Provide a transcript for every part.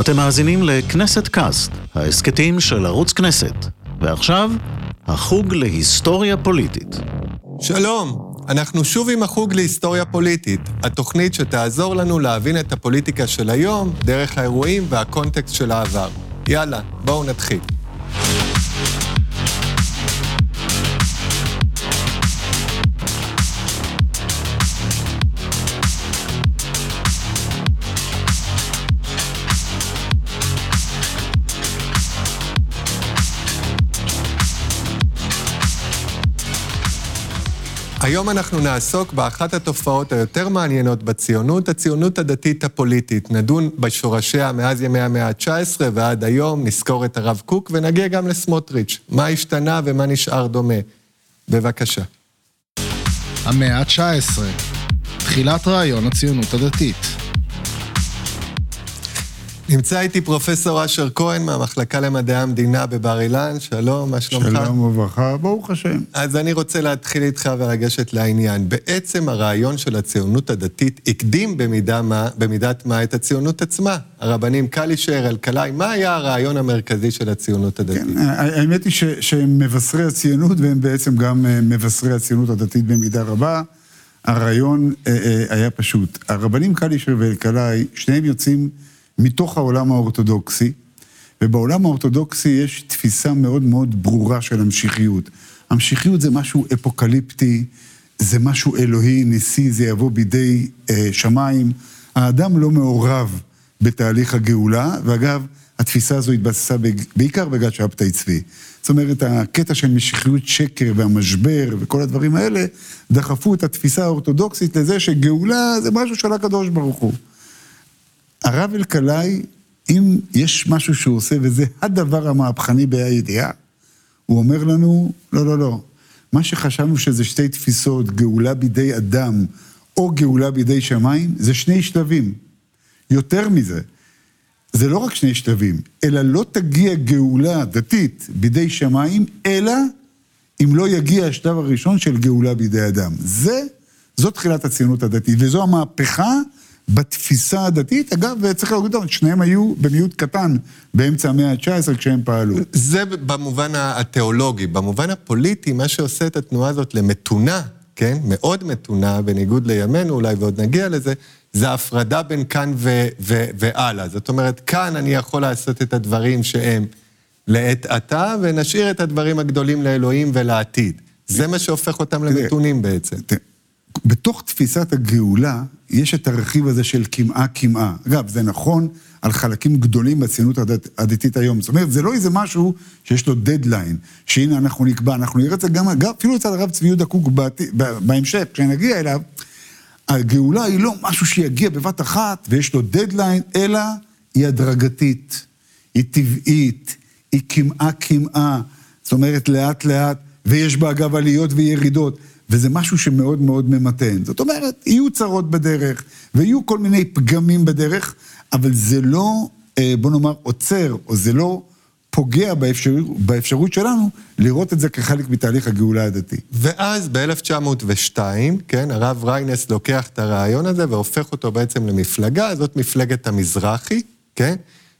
אתם מאזינים לכנסת קאסט, ההסכתים של ערוץ כנסת. ועכשיו, החוג להיסטוריה פוליטית. שלום, אנחנו שוב עם החוג להיסטוריה פוליטית, התוכנית שתעזור לנו להבין את הפוליטיקה של היום דרך האירועים והקונטקסט של העבר. יאללה, בואו נתחיל. היום אנחנו נעסוק באחת התופעות היותר מעניינות בציונות, הציונות הדתית הפוליטית. נדון בשורשיה מאז ימי המאה ה-19 ועד היום, נזכור את הרב קוק ונגיע גם לסמוטריץ'. מה השתנה ומה נשאר דומה. בבקשה. המאה ה-19, תחילת רעיון הציונות הדתית. נמצא איתי פרופסור אשר כהן מהמחלקה למדעי המדינה בבר אילן, שלום, מה שלומך? שלום וברכה, ברוך השם. אז אני רוצה להתחיל איתך ולגשת לעניין. בעצם הרעיון של הציונות הדתית הקדים במידה מה, במידת מה את הציונות עצמה. הרבנים קלישר, אלקלעי, מה היה הרעיון המרכזי של הציונות הדתית? כן, האמת היא ש, שהם מבשרי הציונות והם בעצם גם אה, מבשרי הציונות הדתית במידה רבה. הרעיון אה, אה, היה פשוט. הרבנים קלישר ואלקלעי, שניהם יוצאים... מתוך העולם האורתודוקסי, ובעולם האורתודוקסי יש תפיסה מאוד מאוד ברורה של המשיחיות. המשיחיות זה משהו אפוקליפטי, זה משהו אלוהי, ניסי, זה יבוא בידי אה, שמיים. האדם לא מעורב בתהליך הגאולה, ואגב, התפיסה הזו התבססה בעיקר בגת שבתאי צבי. זאת אומרת, הקטע של משיחיות שקר והמשבר וכל הדברים האלה, דחפו את התפיסה האורתודוקסית לזה שגאולה זה משהו של הקדוש ברוך הוא. הרב אלקלעי, אם יש משהו שהוא עושה, וזה הדבר המהפכני בהידיעה, הוא אומר לנו, לא, לא, לא. מה שחשבנו שזה שתי תפיסות, גאולה בידי אדם או גאולה בידי שמיים, זה שני שלבים. יותר מזה, זה לא רק שני שלבים, אלא לא תגיע גאולה דתית בידי שמיים, אלא אם לא יגיע השלב הראשון של גאולה בידי אדם. זה, זו תחילת הציונות הדתית, וזו המהפכה בתפיסה הדתית, אגב, צריך להגיד אותם, שניהם היו במיעוט קטן באמצע המאה ה-19 כשהם פעלו. זה במובן התיאולוגי. במובן הפוליטי, מה שעושה את התנועה הזאת למתונה, כן? מאוד מתונה, בניגוד לימינו אולי, ועוד נגיע לזה, זה ההפרדה בין כאן והלאה. זאת אומרת, כאן אני יכול לעשות את הדברים שהם לעת עתה, ונשאיר את הדברים הגדולים לאלוהים ולעתיד. זה מה שהופך אותם למתונים בעצם. בתוך תפיסת הגאולה, יש את הרכיב הזה של קמעה-קמעה. אגב, זה נכון על חלקים גדולים בציונות הדתית היום. זאת אומרת, זה לא איזה משהו שיש לו דדליין, שהנה אנחנו נקבע, אנחנו נראה את זה גם, גם אפילו אצל הרב צבי יהודה קוק בהמשך, כשנגיע אליו, הגאולה היא לא משהו שיגיע בבת אחת ויש לו דדליין, אלא היא הדרגתית, היא טבעית, היא קמעה-קמעה, זאת אומרת, לאט-לאט, ויש בה אגב עליות וירידות. וזה משהו שמאוד מאוד ממתן. זאת אומרת, יהיו צרות בדרך, ויהיו כל מיני פגמים בדרך, אבל זה לא, אה, בוא נאמר, עוצר, או זה לא פוגע באפשר, באפשרות שלנו לראות את זה כחלק מתהליך הגאולה הדתי. ואז ב-1902, כן, הרב ריינס לוקח את הרעיון הזה והופך אותו בעצם למפלגה, זאת מפלגת המזרחי, כן?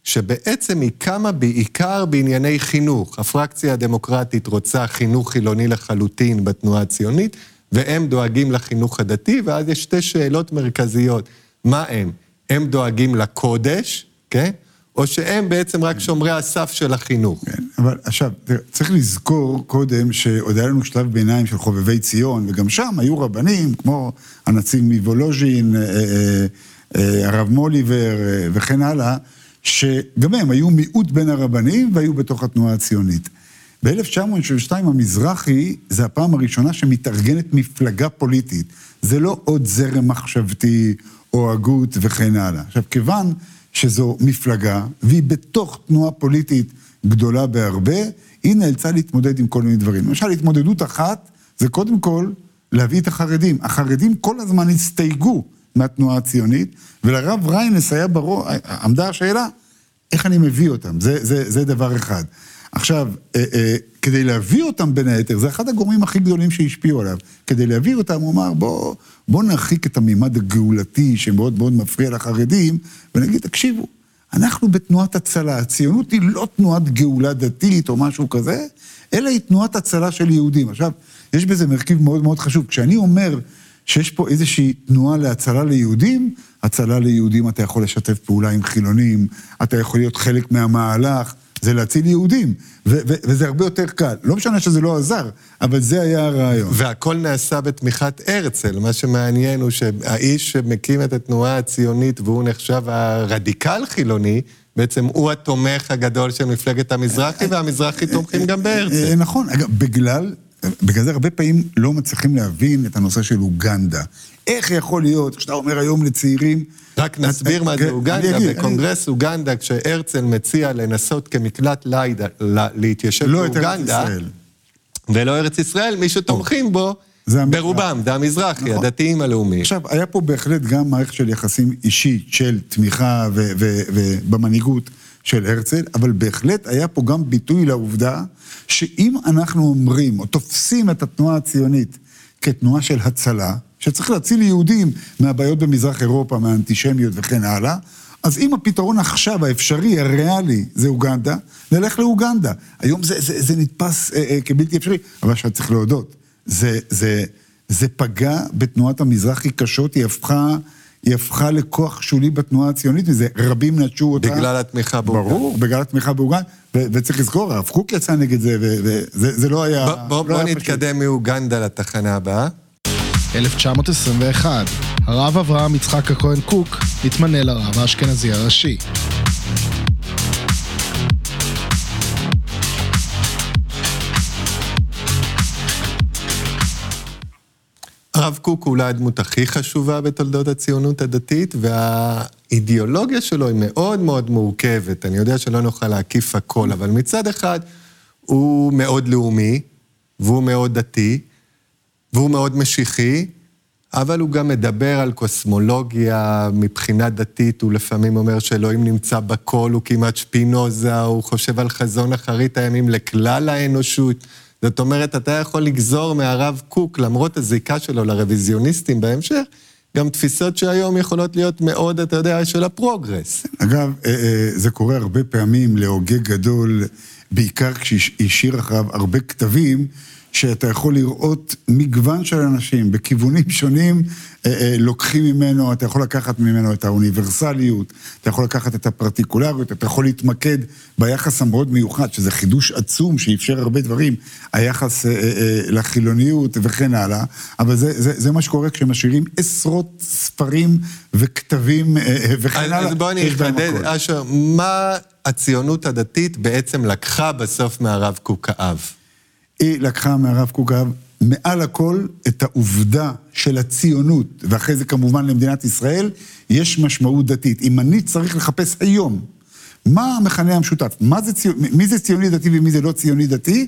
שבעצם היא קמה בעיקר בענייני חינוך. הפרקציה הדמוקרטית רוצה חינוך חילוני לחלוטין בתנועה הציונית, והם דואגים לחינוך הדתי, ואז יש שתי שאלות מרכזיות. מה הם? הם דואגים לקודש, כן? או שהם בעצם רק שומרי הסף של החינוך. כן, אבל עכשיו, צריך לזכור קודם שעוד היה לנו שלב ביניים של חובבי ציון, וגם שם היו רבנים, כמו הנציג מוולוז'ין, אה, אה, אה, הרב מוליבר וכן הלאה, שגם הם היו מיעוט בין הרבנים והיו בתוך התנועה הציונית. ב-1972 המזרחי זה הפעם הראשונה שמתארגנת מפלגה פוליטית. זה לא עוד זרם מחשבתי או הגות וכן הלאה. עכשיו, כיוון שזו מפלגה והיא בתוך תנועה פוליטית גדולה בהרבה, היא נאלצה להתמודד עם כל מיני דברים. למשל, התמודדות אחת זה קודם כל להביא את החרדים. החרדים כל הזמן הסתייגו מהתנועה הציונית, ולרב ריינס היה ברור, עמדה השאלה, איך אני מביא אותם? זה, זה, זה דבר אחד. עכשיו, אה, אה, כדי להביא אותם בין היתר, זה אחד הגורמים הכי גדולים שהשפיעו עליו. כדי להביא אותם, הוא אמר, בוא, בוא נרחיק את המימד הגאולתי שמאוד מאוד מפריע לחרדים, ונגיד, תקשיבו, אנחנו בתנועת הצלה. הציונות היא לא תנועת גאולה דתית או משהו כזה, אלא היא תנועת הצלה של יהודים. עכשיו, יש בזה מרכיב מאוד מאוד חשוב. כשאני אומר שיש פה איזושהי תנועה להצלה ליהודים, הצלה ליהודים אתה יכול לשתף פעולה עם חילונים, אתה יכול להיות חלק מהמהלך. זה להציל יהודים, ו- ו- וזה הרבה יותר קל. לא משנה שזה לא עזר, אבל זה היה הרעיון. והכל נעשה בתמיכת הרצל. מה שמעניין הוא שהאיש שמקים את התנועה הציונית והוא נחשב הרדיקל חילוני, בעצם הוא התומך הגדול של מפלגת המזרחי, והמזרחי תומכים גם בהרצל. נכון, אגב, בגלל, בגלל זה הרבה פעמים לא מצליחים להבין את הנושא של אוגנדה. איך יכול להיות, כשאתה אומר היום לצעירים... רק נסביר מה זה כן, אוגנדה. בקונגרס אוגנדה, כשהרצל מציע לנסות כמקלט לידה להתיישב לא באוגנדה. ולא ארץ ישראל, מי שתומכים בו. ברובם, זה המזרחי, נכון. הדתיים הלאומיים. עכשיו, היה פה בהחלט גם מערכת של יחסים אישית של תמיכה ובמנהיגות של הרצל, אבל בהחלט היה פה גם ביטוי לעובדה שאם אנחנו אומרים או תופסים את התנועה הציונית כתנועה של הצלה, שצריך להציל יהודים מהבעיות במזרח אירופה, מהאנטישמיות וכן הלאה, אז אם הפתרון עכשיו, האפשרי, הריאלי, זה אוגנדה, נלך לאוגנדה. היום זה, זה, זה נתפס אה, אה, כבלתי אפשרי, אבל עכשיו צריך להודות, זה, זה, זה פגע בתנועת המזרחי קשות, היא הפכה, היא הפכה לכוח שולי בתנועה הציונית, וזה רבים נטשו אותה. בגלל התמיכה באוגנדה. ברור, בגלל התמיכה באוגנדה, ו- וצריך לזכור, הרב קוק יצא נגד זה, וזה זה לא היה... בוא- בוא לא בוא היה נתקדם מאוגנדה לתחנה הבאה. 1921, הרב אברהם יצחק הכהן קוק התמנה לרב האשכנזי הראשי. הרב קוק הוא אולי הדמות הכי חשובה בתולדות הציונות הדתית, והאידיאולוגיה שלו היא מאוד מאוד מורכבת. אני יודע שלא נוכל להקיף הכל, אבל מצד אחד הוא מאוד לאומי, והוא מאוד דתי, והוא מאוד משיחי, אבל הוא גם מדבר על קוסמולוגיה מבחינה דתית, הוא לפעמים אומר שאלוהים נמצא בכל, הוא כמעט שפינוזה, הוא חושב על חזון אחרית הימים לכלל האנושות. זאת אומרת, אתה יכול לגזור מהרב קוק, למרות הזיקה שלו לרוויזיוניסטים בהמשך, גם תפיסות שהיום יכולות להיות מאוד, אתה יודע, של הפרוגרס. אגב, אה, אה, זה קורה הרבה פעמים להוגה גדול, בעיקר כשהשאיר אחריו הרבה כתבים, שאתה יכול לראות מגוון של אנשים בכיוונים שונים, אה, אה, לוקחים ממנו, אתה יכול לקחת ממנו את האוניברסליות, אתה יכול לקחת את הפרטיקולריות, אתה יכול להתמקד ביחס המאוד מיוחד, שזה חידוש עצום שאפשר הרבה דברים, היחס אה, אה, אה, לחילוניות וכן הלאה, אבל זה, זה, זה מה שקורה כשמשאירים עשרות ספרים וכתבים אה, וכן אז, הלאה. אז בוא אני אחדד. אשר, מה הציונות הדתית בעצם לקחה בסוף מהרב קוק האב? היא לקחה מהרב קוק מעל הכל את העובדה של הציונות, ואחרי זה כמובן למדינת ישראל, יש משמעות דתית. אם אני צריך לחפש היום מה המכנה המשותף, מה זה ציונ... מי זה ציוני דתי ומי זה לא ציוני דתי,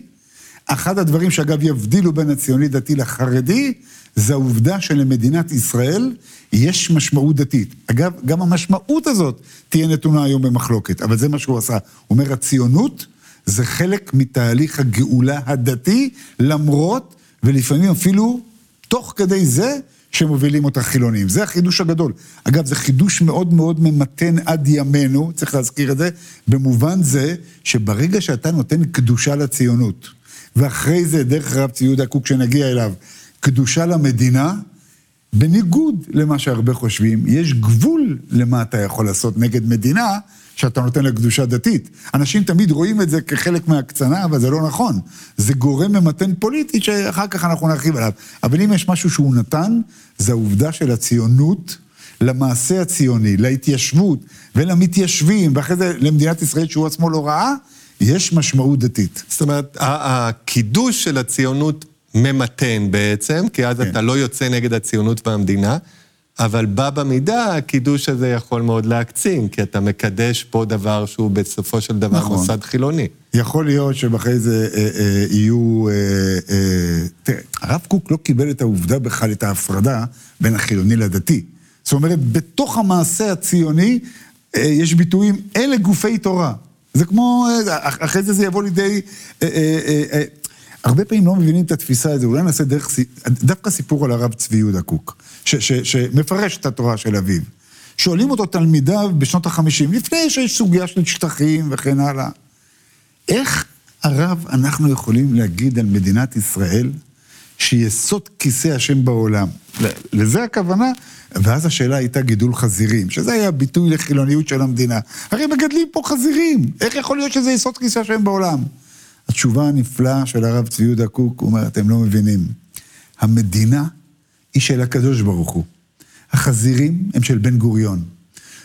אחד הדברים שאגב יבדילו בין הציוני דתי לחרדי, זה העובדה שלמדינת ישראל יש משמעות דתית. אגב, גם המשמעות הזאת תהיה נתונה היום במחלוקת, אבל זה מה שהוא עשה. הוא אומר, הציונות זה חלק מתהליך הגאולה הדתי, למרות, ולפעמים אפילו תוך כדי זה, שמובילים אותה חילונים. זה החידוש הגדול. אגב, זה חידוש מאוד מאוד ממתן עד ימינו, צריך להזכיר את זה, במובן זה שברגע שאתה נותן קדושה לציונות, ואחרי זה, דרך הרב צבי יהודה קוק שנגיע אליו, קדושה למדינה, בניגוד למה שהרבה חושבים, יש גבול למה אתה יכול לעשות נגד מדינה שאתה נותן לה קדושה דתית. אנשים תמיד רואים את זה כחלק מהקצנה, אבל זה לא נכון. זה גורם ממתן פוליטי שאחר כך אנחנו נרחיב עליו. אבל אם יש משהו שהוא נתן, זה העובדה של הציונות למעשה הציוני, להתיישבות ולמתיישבים, ואחרי זה למדינת ישראל שהוא עצמו לא ראה, יש משמעות דתית. זאת אומרת, הקידוש של הציונות ממתן בעצם, כי אז כן. אתה לא יוצא נגד הציונות והמדינה, אבל בה במידה הקידוש הזה יכול מאוד להקצין, כי אתה מקדש פה דבר שהוא בסופו של דבר נכון. מוסד חילוני. יכול להיות שאחרי זה אה, אה, יהיו... אה, אה, תראה, הרב קוק לא קיבל את העובדה בכלל, את ההפרדה בין החילוני לדתי. זאת אומרת, בתוך המעשה הציוני אה, יש ביטויים, אלה גופי תורה. זה כמו, אה, אח- אחרי זה זה יבוא לידי... אה, אה, אה, אה, הרבה פעמים לא מבינים את התפיסה הזו, אולי נעשה דרך, דווקא סיפור על הרב צבי יהודה קוק, ש, ש, שמפרש את התורה של אביו. שואלים אותו תלמידיו בשנות החמישים, לפני שיש סוגיה של שטחים וכן הלאה. איך הרב אנחנו יכולים להגיד על מדינת ישראל שיסוד כיסא השם בעולם? לזה הכוונה, ואז השאלה הייתה גידול חזירים, שזה היה ביטוי לחילוניות של המדינה. הרי מגדלים פה חזירים, איך יכול להיות שזה יסוד כיסא השם בעולם? התשובה הנפלאה של הרב צבי יהודה קוק, הוא אומר, אתם לא מבינים. המדינה היא של הקדוש ברוך הוא. החזירים הם של בן גוריון.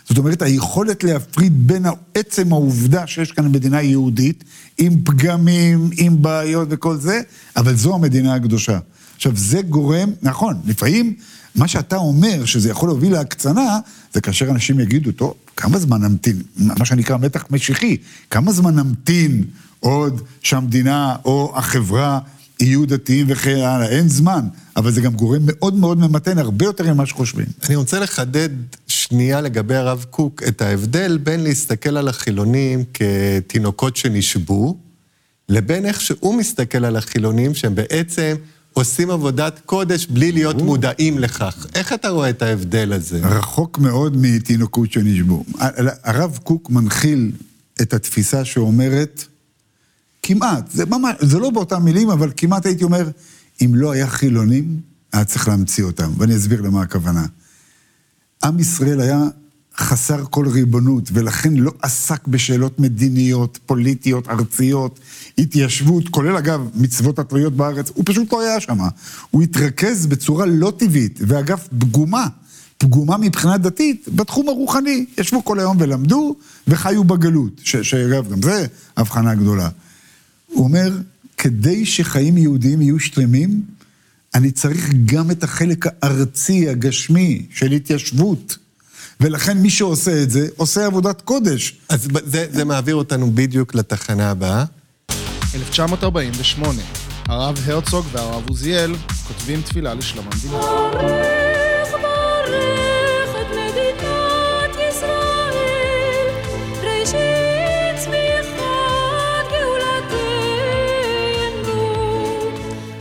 זאת אומרת, היכולת להפריד בין עצם העובדה שיש כאן מדינה יהודית, עם פגמים, עם בעיות וכל זה, אבל זו המדינה הקדושה. עכשיו, זה גורם, נכון, לפעמים מה שאתה אומר, שזה יכול להוביל להקצנה, זה כאשר אנשים יגידו, טוב, כמה זמן נמתין, מה שנקרא מתח משיחי, כמה זמן נמתין עוד שהמדינה או החברה יהיו דתיים וכן הלאה, אין זמן, אבל זה גם גורם מאוד מאוד ממתן, הרבה יותר ממה שחושבים. אני רוצה לחדד שנייה לגבי הרב קוק את ההבדל בין להסתכל על החילונים כתינוקות שנשבו, לבין איך שהוא מסתכל על החילונים שהם בעצם עושים עבודת קודש בלי להיות מודעים לכך. איך אתה רואה את ההבדל הזה? רחוק מאוד מתינוקות שנשבו. הרב קוק מנחיל את התפיסה שאומרת, כמעט, זה ממש, זה לא באותן מילים, אבל כמעט הייתי אומר, אם לא היה חילונים, היה צריך להמציא אותם, ואני אסביר למה הכוונה. עם ישראל היה חסר כל ריבונות, ולכן לא עסק בשאלות מדיניות, פוליטיות, ארציות, התיישבות, כולל אגב מצוות התלויות בארץ, הוא פשוט לא היה שם. הוא התרכז בצורה לא טבעית, ואגב, פגומה, פגומה מבחינה דתית, בתחום הרוחני. ישבו כל היום ולמדו, וחיו בגלות, שאגב, גם זה הבחנה גדולה. הוא אומר, כדי שחיים יהודיים יהיו שלמים, אני צריך גם את החלק הארצי, הגשמי, של התיישבות. ולכן מי שעושה את זה, עושה עבודת קודש. אז זה, זה מעביר אותנו בדיוק לתחנה הבאה. 1948, הרב הרצוג והרב עוזיאל כותבים תפילה לשלום המדינה.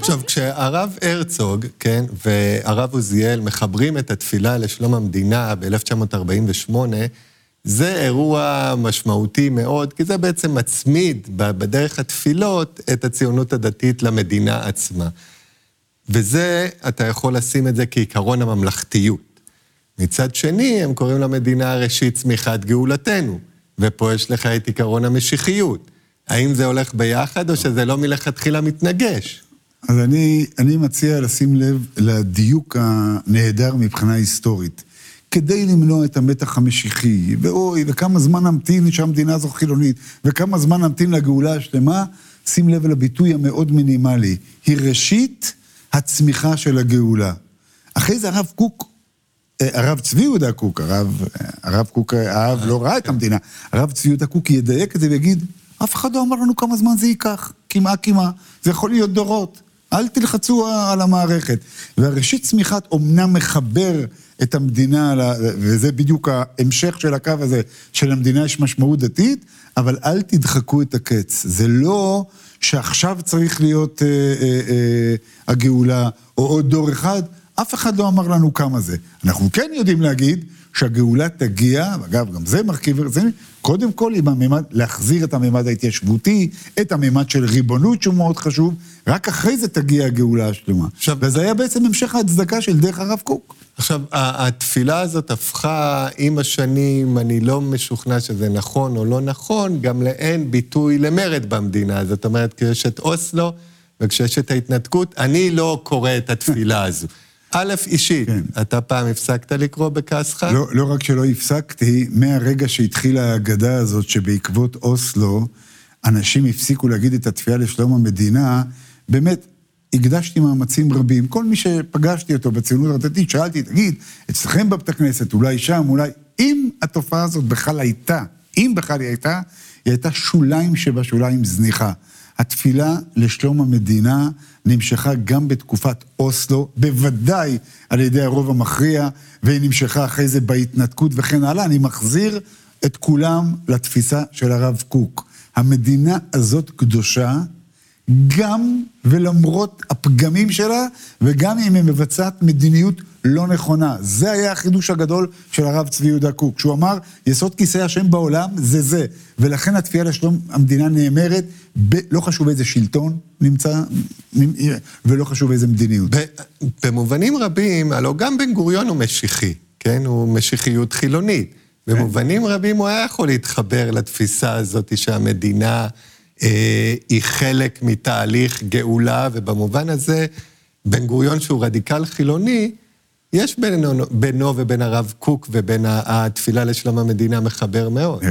עכשיו, כשהרב הרצוג, כן, והרב עוזיאל מחברים את התפילה לשלום המדינה ב-1948, זה אירוע משמעותי מאוד, כי זה בעצם מצמיד בדרך התפילות את הציונות הדתית למדינה עצמה. וזה, אתה יכול לשים את זה כעיקרון הממלכתיות. מצד שני, הם קוראים למדינה ראשית צמיחת גאולתנו, ופה יש לך את עיקרון המשיחיות. האם זה הולך ביחד, או שזה לא מלכתחילה מתנגש? אז אני, אני מציע לשים לב לדיוק הנהדר מבחינה היסטורית. כדי למנוע את המתח המשיחי, ואוי, וכמה זמן נמתין שהמדינה הזו חילונית, וכמה זמן נמתין לגאולה השלמה, שים לב לביטוי המאוד מינימלי. היא ראשית הצמיחה של הגאולה. אחרי זה הרב קוק, אה, הרב צבי יהודה קוק, הרב, הרב קוק האב לא ראה את המדינה, הרב צבי יהודה קוק ידייק את זה ויגיד, אף אחד לא אמר לנו כמה זמן זה ייקח, כמעה כמעה, זה יכול להיות דורות. אל תלחצו על המערכת. והראשית צמיחת אומנם מחבר את המדינה, וזה בדיוק ההמשך של הקו הזה, שלמדינה יש משמעות דתית, אבל אל תדחקו את הקץ. זה לא שעכשיו צריך להיות אה, אה, אה, הגאולה, או עוד דור אחד, אף אחד לא אמר לנו כמה זה. אנחנו כן יודעים להגיד שהגאולה תגיע, אגב, גם זה מרכיב רציני, קודם כל עם הממד, להחזיר את הממד ההתיישבותי, את הממד של ריבונות שהוא מאוד חשוב, רק אחרי זה תגיע הגאולה השלמה. עכשיו, וזה היה בעצם המשך ההצדקה של דרך הרב קוק. עכשיו, התפילה הזאת הפכה עם השנים, אני לא משוכנע שזה נכון או לא נכון, גם לאין ביטוי למרד במדינה. זאת אומרת, כשיש את אוסלו וכשיש את ההתנתקות, אני לא קורא את התפילה הזו. א', אישית, כן. אתה פעם הפסקת לקרוא בכעסך? לא, לא רק שלא הפסקתי, מהרגע שהתחילה האגדה הזאת שבעקבות אוסלו, אנשים הפסיקו להגיד את התפילה לשלום המדינה, באמת, הקדשתי מאמצים רבים. כל מי שפגשתי אותו בציונות הדתית, שאלתי, תגיד, אצלכם בבית הכנסת, אולי שם, אולי... אם התופעה הזאת בכלל הייתה, אם בכלל היא הייתה, היא הייתה שוליים שבשוליים זניחה. התפילה לשלום המדינה נמשכה גם בתקופת אוסלו, בוודאי על ידי הרוב המכריע, והיא נמשכה אחרי זה בהתנתקות וכן הלאה. אני מחזיר את כולם לתפיסה של הרב קוק. המדינה הזאת קדושה, גם ולמרות הפגמים שלה, וגם אם היא מבצעת מדיניות לא נכונה. זה היה החידוש הגדול של הרב צבי יהודה קוק, שהוא אמר, יסוד כיסא השם בעולם זה זה. ולכן התביעה לשלום המדינה נאמרת, ב, לא חשוב איזה שלטון נמצא, ולא חשוב איזה מדיניות. במובנים רבים, הלוא גם בן גוריון הוא משיחי, כן? הוא משיחיות חילונית. כן. במובנים רבים הוא היה יכול להתחבר לתפיסה הזאת שהמדינה אה, היא חלק מתהליך גאולה, ובמובן הזה, בן גוריון שהוא רדיקל חילוני, יש בינו, בינו ובין הרב קוק ובין התפילה לשלום המדינה מחבר מאוד. אה,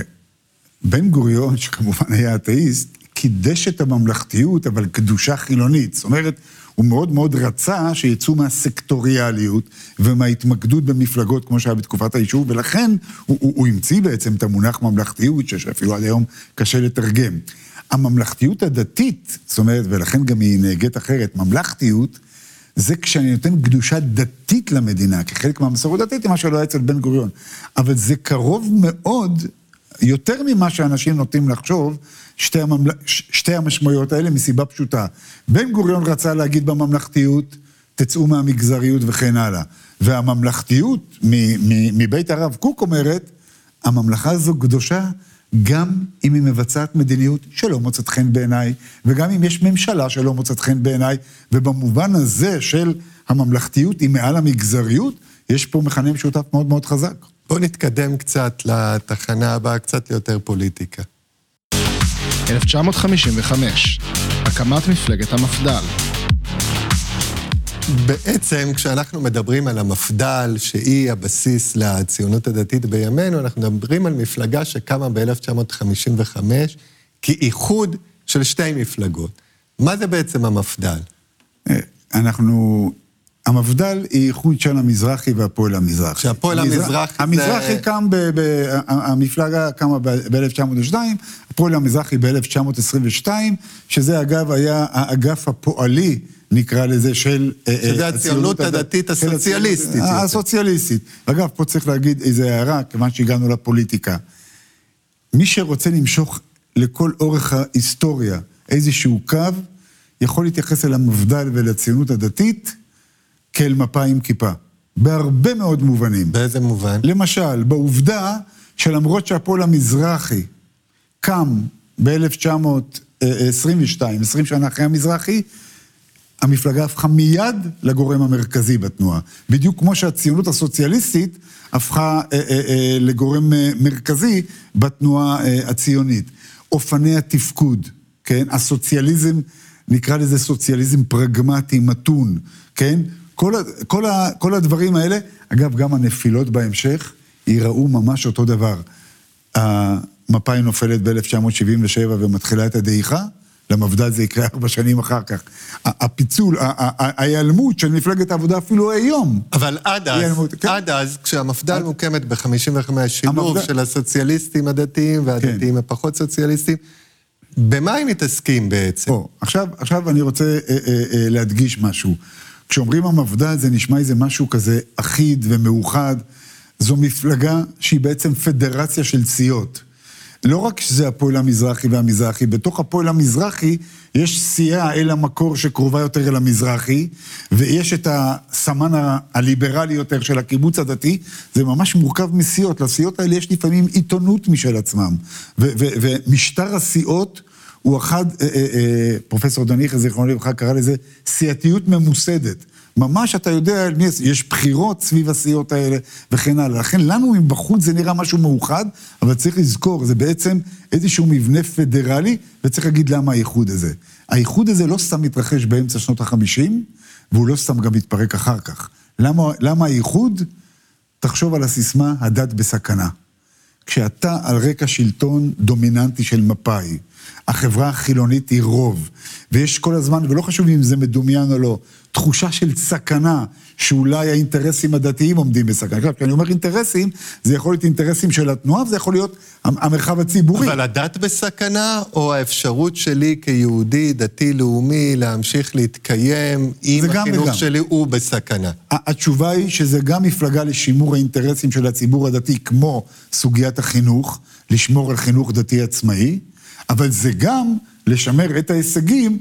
בן גוריון, שכמובן היה אתאיסט, קידש את הממלכתיות, אבל קדושה חילונית. זאת אומרת, הוא מאוד מאוד רצה שיצאו מהסקטוריאליות ומההתמקדות במפלגות כמו שהיה בתקופת היישוב, ולכן הוא, הוא, הוא המציא בעצם את המונח ממלכתיות, שאפילו עד היום קשה לתרגם. הממלכתיות הדתית, זאת אומרת, ולכן גם היא נהגית אחרת, ממלכתיות, זה כשאני נותן קדושה דתית למדינה, כחלק מהמסורת דתית, מה שלא היה אצל בן גוריון. אבל זה קרוב מאוד, יותר ממה שאנשים נוטים לחשוב, שתי, הממל... שתי המשמעויות האלה מסיבה פשוטה. בן גוריון רצה להגיד בממלכתיות, תצאו מהמגזריות וכן הלאה. והממלכתיות מבית הרב קוק אומרת, הממלכה הזו קדושה גם אם היא מבצעת מדיניות שלא מוצאת חן בעיניי, וגם אם יש ממשלה שלא מוצאת חן בעיניי, ובמובן הזה של הממלכתיות היא מעל המגזריות, יש פה מכנה משותף מאוד מאוד חזק. בואו נתקדם קצת לתחנה הבאה, קצת יותר פוליטיקה. 1955, הקמת מפלגת המפד"ל. בעצם כשאנחנו מדברים על המפד"ל, שהיא הבסיס לציונות הדתית בימינו, אנחנו מדברים על מפלגה שקמה ב-1955 כאיחוד של שתי מפלגות. מה זה בעצם המפד"ל? אה, אנחנו המפד"ל היא איחוד של המזרחי והפועל המזרחי. שהפועל המזרחי זה... המזרחי קם, ב, ב, המפלגה קמה ב-1902, הפועל המזרחי ב-1922, שזה אגב היה האגף הפועלי, נקרא לזה, של... אה, אה, שזה הציונות הדתית הסוציאליסטית. הסוציאליסטית. אגב, פה צריך להגיד איזו הערה, כיוון שהגענו לפוליטיקה. מי שרוצה למשוך לכל אורך ההיסטוריה איזשהו קו, יכול להתייחס אל המפד"ל ולציונות הדתית, כאל מפה עם כיפה. בהרבה מאוד מובנים. באיזה מובן? למשל, בעובדה שלמרות שהפועל המזרחי קם ב-1922, 20 שנה אחרי המזרחי, המפלגה הפכה מיד לגורם המרכזי בתנועה. בדיוק כמו שהציונות הסוציאליסטית הפכה אה, אה, אה, לגורם אה, מרכזי בתנועה אה, הציונית. אופני התפקוד, כן? הסוציאליזם, נקרא לזה סוציאליזם פרגמטי, מתון, כן? כל, כל, כל הדברים האלה, אגב, גם הנפילות בהמשך, ייראו ממש אותו דבר. המפא"י נופלת ב-1977 ומתחילה את הדעיכה, למפד"ל זה יקרה ארבע שנים אחר כך. הפיצול, ההיעלמות של מפלגת העבודה אפילו היום. אבל עד אז, היעלמות, כן. עד אז, כשהמפד"ל מוקמת ב-55, שילוב המפד... של הסוציאליסטים הדתיים והדתיים כן. הפחות סוציאליסטים, במה הם מתעסקים בעצם? או, עכשיו, עכשיו אני רוצה אה, אה, אה, להדגיש משהו. כשאומרים המפד"ל זה נשמע איזה משהו כזה אחיד ומאוחד. זו מפלגה שהיא בעצם פדרציה של סיעות. לא רק שזה הפועל המזרחי והמזרחי, בתוך הפועל המזרחי יש סיעה אל המקור שקרובה יותר אל המזרחי, ויש את הסמן הליברלי יותר של הקיבוץ הדתי, זה ממש מורכב מסיעות. לסיעות האלה יש לפעמים עיתונות משל עצמם, ומשטר הסיעות הוא אחד, אה, אה, אה, פרופסור דניכה, זיכרונו לברכה, קרא לזה סיעתיות ממוסדת. ממש אתה יודע, יש בחירות סביב הסיעות האלה וכן הלאה. לכן לנו מבחוץ זה נראה משהו מאוחד, אבל צריך לזכור, זה בעצם איזשהו מבנה פדרלי, וצריך להגיד למה האיחוד הזה. האיחוד הזה לא סתם מתרחש באמצע שנות החמישים, והוא לא סתם גם מתפרק אחר כך. למה, למה האיחוד? תחשוב על הסיסמה, הדת בסכנה. כשאתה על רקע שלטון דומיננטי של מפא"י, החברה החילונית היא רוב, ויש כל הזמן, ולא חשוב אם זה מדומיין או לא, תחושה של סכנה, שאולי האינטרסים הדתיים עומדים בסכנה. עכשיו, כשאני אומר אינטרסים, זה יכול להיות אינטרסים של התנועה, וזה יכול להיות המרחב הציבורי. אבל הדת בסכנה, או האפשרות שלי כיהודי, דתי-לאומי, להמשיך להתקיים עם החינוך וגם. שלי, הוא בסכנה? התשובה היא שזה גם מפלגה לשימור האינטרסים של הציבור הדתי, כמו סוגיית החינוך, לשמור על חינוך דתי עצמאי, אבל זה גם לשמר את ההישגים,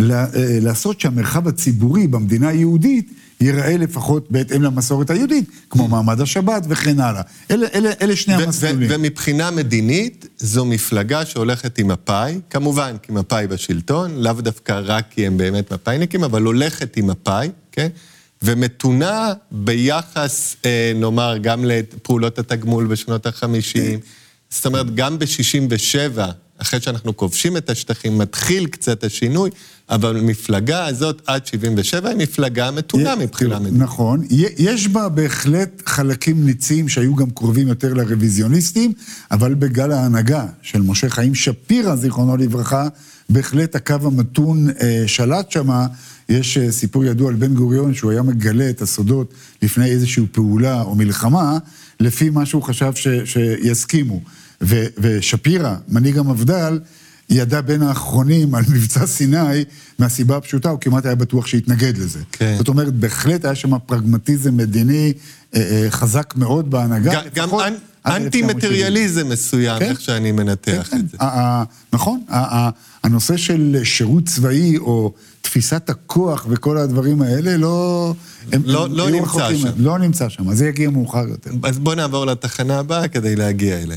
אה, לעשות שהמרחב הציבורי במדינה היהודית ייראה לפחות בהתאם למסורת היהודית, כמו מעמד השבת וכן הלאה. אלה, אלה, אלה שני המסלולים. ומבחינה מדינית, זו מפלגה שהולכת עם מפא"י, כמובן, כי מפא"י בשלטון, לאו דווקא רק כי הם באמת מפא"יניקים, אבל הולכת עם מפא"י, כן? ומתונה ביחס, אה, נאמר, גם לפעולות התגמול בשנות החמישים. זאת אומרת, גם ב-67, אחרי שאנחנו כובשים את השטחים, מתחיל קצת השינוי, אבל המפלגה הזאת עד 77 היא מפלגה מתונה מבחינה מדינית. נכון, יש בה בהחלט חלקים ניציים שהיו גם קרובים יותר לרוויזיוניסטים, אבל בגל ההנהגה של משה חיים שפירא, זיכרונו לברכה, בהחלט הקו המתון אה, שלט שמה. יש אה, סיפור ידוע על בן גוריון שהוא היה מגלה את הסודות לפני איזושהי פעולה או מלחמה, לפי מה שהוא חשב ש, שיסכימו. ו, ושפירא, מנהיג המפד"ל, ידע בין האחרונים על מבצע סיני, מהסיבה הפשוטה, הוא כמעט היה בטוח שיתנגד לזה. כן. זאת אומרת, בהחלט היה שם פרגמטיזם מדיני אה, אה, חזק מאוד בהנהגה. גם- גם לפחות אנ- עד אנטי 1970. מטריאליזם מסוים, כן. איך שאני מנתח כן, את זה. ה- ה- נכון, הנושא של שירות צבאי או תפיסת הכוח וכל הדברים האלה, לא... הם- לא- הם לא נמצא רחוקים- שם. לא נמצא שם, זה יגיע מאוחר יותר. אז בואו נעבור לתחנה הבאה כדי להגיע אליה.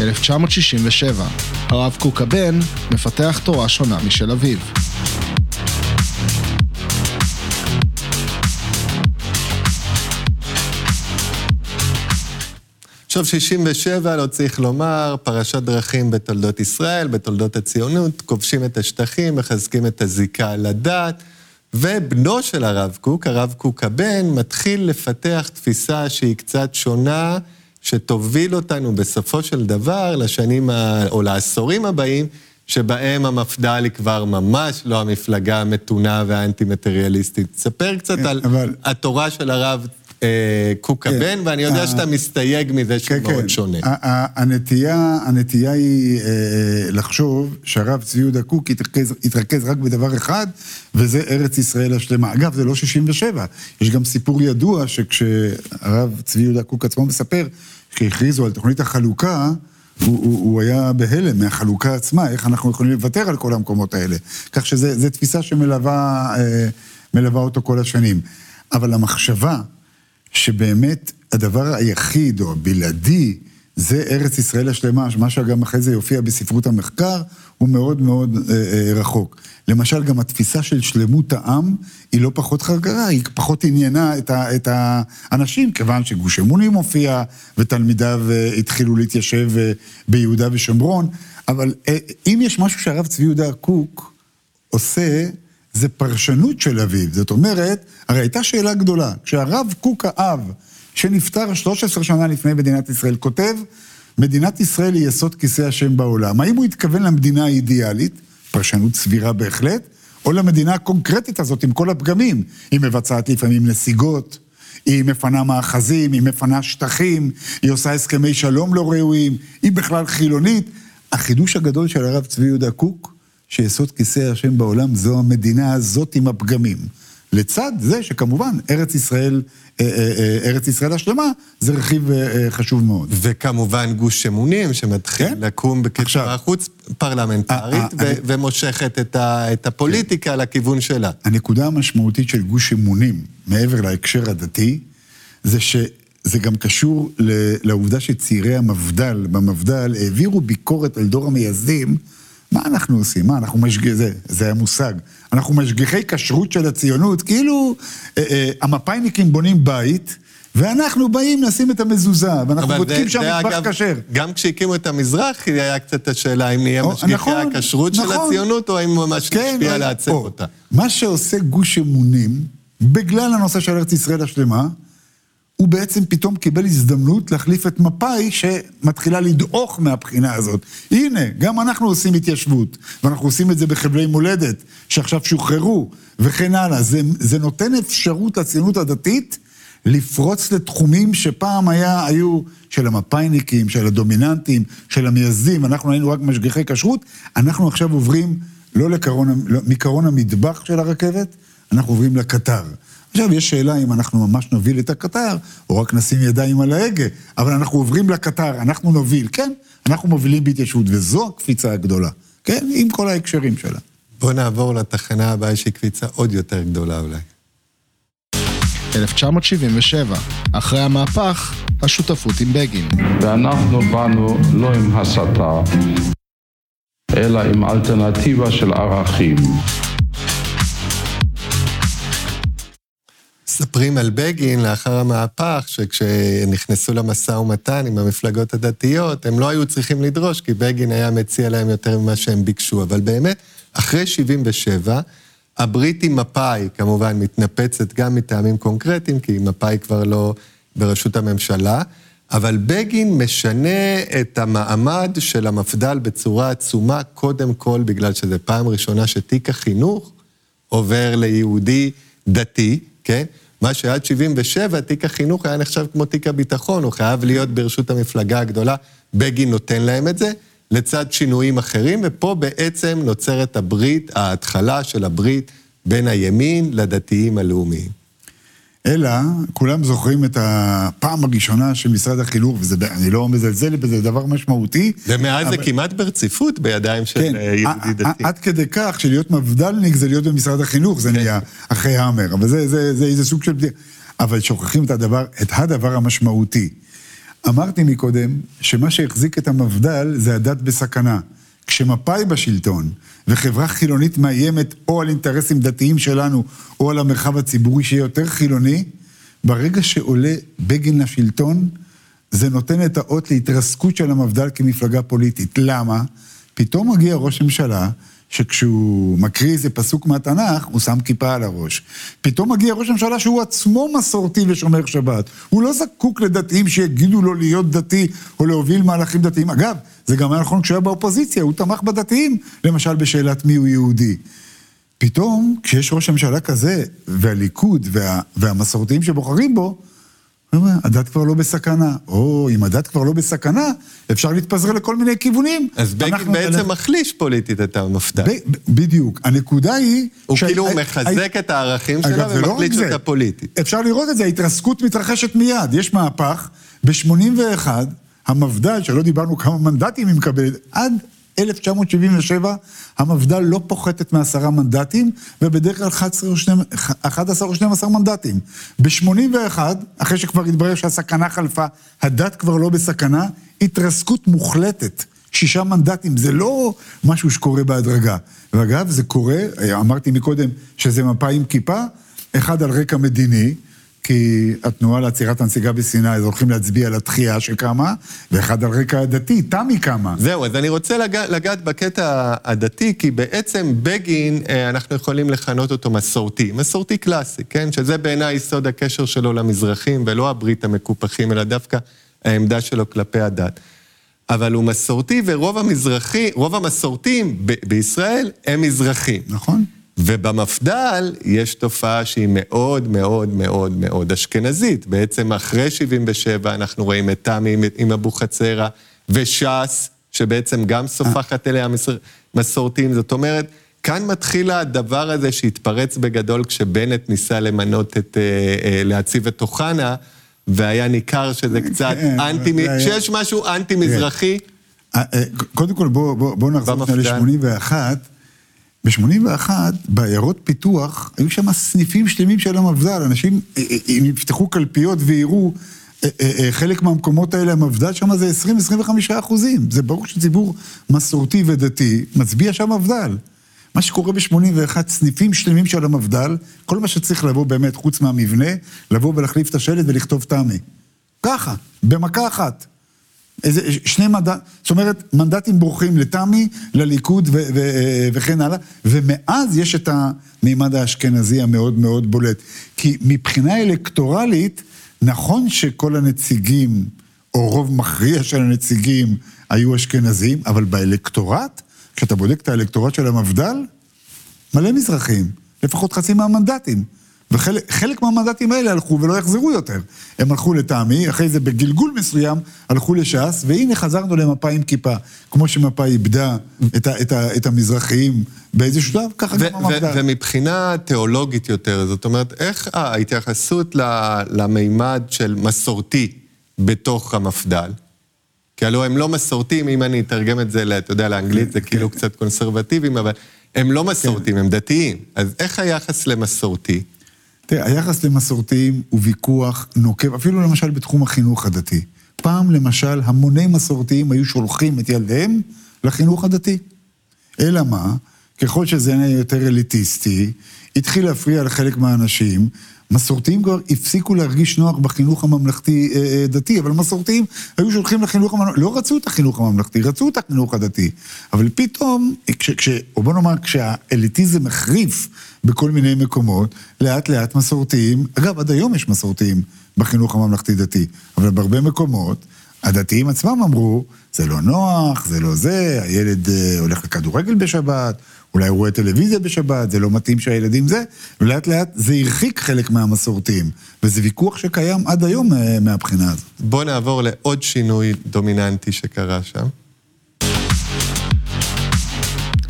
1967, הרב קוק הבן מפתח תורה שונה משל אביו. עכשיו, 67, לא צריך לומר, פרשת דרכים בתולדות ישראל, בתולדות הציונות, כובשים את השטחים, מחזקים את הזיקה לדת, ובנו של הרב קוק, הרב קוק הבן, מתחיל לפתח תפיסה שהיא קצת שונה, שתוביל אותנו בסופו של דבר לשנים, ה... או לעשורים הבאים, שבהם המפד"ל היא כבר ממש לא המפלגה המתונה והאנטי-מטריאליסטית. תספר קצת כן, על אבל- התורה של הרב אה, קוק כן. הבן, ואני יודע אה, שאתה מסתייג מזה שהוא כן, מאוד כן. שונה. הנטייה, היא אה, לחשוב שהרב צבי יהודה קוק יתרכז רק בדבר אחד, וזה ארץ ישראל השלמה. אגב, זה לא 67, יש גם סיפור ידוע שכשהרב צבי יהודה קוק עצמו מספר, כשהכריזו על תוכנית החלוקה, הוא, הוא, הוא היה בהלם מהחלוקה עצמה, איך אנחנו יכולים לוותר על כל המקומות האלה. כך שזו תפיסה שמלווה אה, אותו כל השנים. אבל המחשבה שבאמת הדבר היחיד או הבלעדי זה ארץ ישראל השלמה, מה שגם אחרי זה יופיע בספרות המחקר, הוא מאוד מאוד אה, אה, רחוק. למשל, גם התפיסה של שלמות העם היא לא פחות חרגרה, היא פחות עניינה את, ה, את האנשים, כיוון שגוש אמונים הופיע ותלמידיו אה, התחילו להתיישב אה, ביהודה ושומרון, אבל אה, אם יש משהו שהרב צבי יהודה קוק עושה, זה פרשנות של אביו. זאת אומרת, הרי הייתה שאלה גדולה. כשהרב קוק האב, שנפטר 13 שנה לפני מדינת ישראל, כותב, מדינת ישראל היא יסוד כיסא השם בעולם. האם הוא התכוון למדינה האידיאלית, פרשנות סבירה בהחלט, או למדינה הקונקרטית הזאת עם כל הפגמים? היא מבצעת לפעמים נסיגות, היא מפנה מאחזים, היא מפנה שטחים, היא עושה הסכמי שלום לא ראויים, היא בכלל חילונית. החידוש הגדול של הרב צבי יהודה קוק, שיסוד כיסא השם בעולם זו המדינה הזאת עם הפגמים. לצד זה שכמובן ארץ ישראל, אה, אה, אה, ארץ ישראל השלמה, זה רכיב חשוב מאוד. וכמובן גוש אמונים שמתחיל כן. לקום בקצרה. חוץ פרלמנטרית ו- אה, ומושכת את ה- את הפוליטיקה לכיוון שלה. הנקודה המשמעותית של גוש אמונים, מעבר להקשר הדתי, זה שזה גם קשור לעובדה שצעירי המפד"ל, במפד"ל, העבירו ביקורת על דור המייסדים. מה אנחנו עושים? מה, אנחנו משגיחי, זה, זה המושג. אנחנו משגיחי כשרות של הציונות, כאילו אה, אה, המפאיניקים בונים בית, ואנחנו באים לשים את המזוזה, ואנחנו בודקים שהמטבח אגב, כשר. גם כשהקימו את המזרחי היה קצת השאלה אם נהיה משגיחי נכון, הכשרות של נכון. הציונות, או אם ממש כן, נשפיע לעצב או, אותה. מה שעושה גוש אמונים, בגלל הנושא של ארץ ישראל השלמה, הוא בעצם פתאום קיבל הזדמנות להחליף את מפא"י שמתחילה לדעוך מהבחינה הזאת. הנה, גם אנחנו עושים התיישבות, ואנחנו עושים את זה בחבלי מולדת, שעכשיו שוחררו, וכן הלאה. זה, זה נותן אפשרות לציונות הדתית לפרוץ לתחומים שפעם היה, היו של המפא"יניקים, של הדומיננטים, של המייסדים, אנחנו היינו רק משגיחי כשרות, אנחנו עכשיו עוברים לא לקרון, לא, מקרון המטבח של הרכבת, אנחנו עוברים לקטר. עכשיו, יש שאלה אם אנחנו ממש נוביל את הקטר, או רק נשים ידיים על ההגה, אבל אנחנו עוברים לקטר, אנחנו נוביל, כן, אנחנו מובילים בהתיישבות, וזו הקפיצה הגדולה, כן, עם כל ההקשרים שלה. בואו נעבור לתחנה הבאה שהיא קפיצה עוד יותר גדולה אולי. 1977. אחרי המהפך, השותפות עם בגין. ואנחנו באנו לא עם הסתה, אלא עם אלטרנטיבה של ערכים. מספרים על בגין לאחר המהפך, שכשנכנסו למשא ומתן עם המפלגות הדתיות, הם לא היו צריכים לדרוש, כי בגין היה מציע להם יותר ממה שהם ביקשו. אבל באמת, אחרי 77', הברית עם מפא"י כמובן מתנפצת גם מטעמים קונקרטיים, כי מפא"י כבר לא בראשות הממשלה, אבל בגין משנה את המעמד של המפד"ל בצורה עצומה, קודם כל בגלל שזו פעם ראשונה שתיק החינוך עובר ליהודי דתי, כן? מה שעד 77, תיק החינוך היה נחשב כמו תיק הביטחון, הוא חייב להיות ברשות המפלגה הגדולה, בגין נותן להם את זה, לצד שינויים אחרים, ופה בעצם נוצרת הברית, ההתחלה של הברית בין הימין לדתיים הלאומיים. אלא, כולם זוכרים את הפעם הראשונה של משרד החינוך, ואני לא מזלזל בזה, זה דבר משמעותי. ומאז אבל... זה כמעט ברציפות בידיים של כן, אה, יהודי דתי. עד כדי כך שלהיות מבדלניק זה להיות במשרד החינוך, זה כן. נהיה אחרי האמר, אבל זה, זה, זה איזה סוג של... אבל שוכחים את הדבר, את הדבר המשמעותי. אמרתי מקודם, שמה שהחזיק את המפד"ל זה הדת בסכנה. כשמפא"י בשלטון, וחברה חילונית מאיימת או על אינטרסים דתיים שלנו, או על המרחב הציבורי שיהיה יותר חילוני, ברגע שעולה בגין לשלטון, זה נותן את האות להתרסקות של המפד"ל כמפלגה פוליטית. למה? פתאום מגיע ראש ממשלה שכשהוא מקריא איזה פסוק מהתנ"ך, הוא שם כיפה על הראש. פתאום מגיע ראש הממשלה שהוא עצמו מסורתי ושומר שבת. הוא לא זקוק לדתיים שיגידו לו להיות דתי או להוביל מהלכים דתיים. אגב, זה גם היה נכון כשהוא היה באופוזיציה, הוא תמך בדתיים, למשל בשאלת מי הוא יהודי. פתאום, כשיש ראש הממשלה כזה, והליכוד וה, והמסורתיים שבוחרים בו, הדת כבר לא בסכנה. או, אם הדת כבר לא בסכנה, אפשר להתפזר לכל מיני כיוונים. אז בגין בעצם אנחנו... מחליש פוליטית את המפד"ל. בדיוק. הנקודה היא... הוא ש... כאילו מחזק את הערכים שלה לא ומחליש אותה פוליטית. אפשר לראות את זה, ההתרסקות מתרחשת מיד. יש מהפך, ב-81, המפד"ל, שלא דיברנו כמה מנדטים היא מקבלת, עד 1977 המפד"ל לא פוחתת מעשרה מנדטים, ובדרך כלל 11 או 12 מנדטים. ב-81, אחרי שכבר התברר שהסכנה חלפה, הדת כבר לא בסכנה, התרסקות מוחלטת. שישה מנדטים, זה לא משהו שקורה בהדרגה. ואגב, זה קורה, אמרתי מקודם שזה מפה עם כיפה, אחד על רקע מדיני, כי התנועה לעצירת הנסיגה בסיני, אז הולכים להצביע על התחייה שקמה, ואחד על רקע הדתי, תמי קמה. זהו, אז אני רוצה לגע, לגעת בקטע הדתי, כי בעצם בגין, אה, אנחנו יכולים לכנות אותו מסורתי, מסורתי קלאסי, כן? שזה בעיניי יסוד הקשר שלו למזרחים, ולא הברית המקופחים, אלא דווקא העמדה שלו כלפי הדת. אבל הוא מסורתי, ורוב המזרחי, רוב המסורתים ב- בישראל הם מזרחים. נכון. ובמפד"ל יש תופעה שהיא מאוד מאוד מאוד מאוד אשכנזית. בעצם אחרי 77' אנחנו רואים את תמי עם אבוחצירא, וש"ס, שבעצם גם סופחת אליה מסורתיים. זאת אומרת, כאן מתחיל הדבר הזה שהתפרץ בגדול כשבנט ניסה למנות את, אה, אה, להציב את אוחנה, והיה ניכר שזה קצת כן, אנטי, שיש משהו אנטי-מזרחי. אה, קודם כל, בואו נחזור ל-81. ב-81, בעיירות פיתוח, היו שם סניפים שלמים של המפד"ל, אנשים, אם אה, אה, יפתחו קלפיות ויראו, אה, חלק מהמקומות האלה, המפד"ל שם זה 20-25 אחוזים. זה ברור שציבור מסורתי ודתי מצביע שם מפד"ל. מה שקורה ב-81, סניפים שלמים של המפד"ל, כל מה שצריך לבוא באמת, חוץ מהמבנה, לבוא ולהחליף את השלט ולכתוב תמי. ככה, במכה אחת. איזה שני מנדטים, זאת אומרת, מנדטים בורחים לתמי, לליכוד ו- ו- וכן הלאה, ומאז יש את המימד האשכנזי המאוד מאוד בולט. כי מבחינה אלקטורלית, נכון שכל הנציגים, או רוב מכריע של הנציגים, היו אשכנזים, אבל באלקטורט, כשאתה בודק את האלקטורט של המפד"ל, מלא מזרחים, לפחות חצי מהמנדטים. וחלק מהמנדטים האלה הלכו ולא יחזרו יותר. הם הלכו לטעמי, אחרי זה בגלגול מסוים הלכו לש"ס, והנה חזרנו למפה עם כיפה. כמו שמפה איבדה את, ה, את, ה, את המזרחיים באיזשהו שלב, ככה גם המפד"ל. ומבחינה תיאולוגית יותר, זאת אומרת, איך ההתייחסות למימד של מסורתי בתוך המפד"ל? כי הלוא הם לא מסורתיים, אם אני אתרגם את זה, אתה יודע, לאנגלית זה כאילו כן. קצת קונסרבטיביים, אבל הם לא מסורתיים, הם דתיים. אז איך היחס למסורתי? תראה, היחס למסורתיים הוא ויכוח נוקב, אפילו למשל בתחום החינוך הדתי. פעם, למשל, המוני מסורתיים היו שולחים את ילדיהם לחינוך הדתי. אלא מה? ככל שזה נהיה יותר אליטיסטי, התחיל להפריע לחלק מהאנשים, מסורתיים כבר הפסיקו להרגיש נוח בחינוך הממלכתי-דתי, אה, אה, אבל מסורתיים היו שולחים לחינוך הממלכתי, לא רצו את החינוך הממלכתי, רצו את החינוך הדתי. אבל פתאום, כש, כש, או בוא נאמר, כשהאליטיזם החריף בכל מיני מקומות, לאט לאט מסורתיים, אגב, עד היום יש מסורתיים בחינוך הממלכתי-דתי, אבל בהרבה מקומות, הדתיים עצמם אמרו, זה לא נוח, זה לא זה, הילד אה, הולך לכדורגל בשבת, אולי הוא רואה טלוויזיה בשבת, זה לא מתאים שהילדים זה, ולאט לאט זה הרחיק חלק מהמסורתיים. וזה ויכוח שקיים עד היום מהבחינה הזאת. בוא נעבור לעוד שינוי דומיננטי שקרה שם.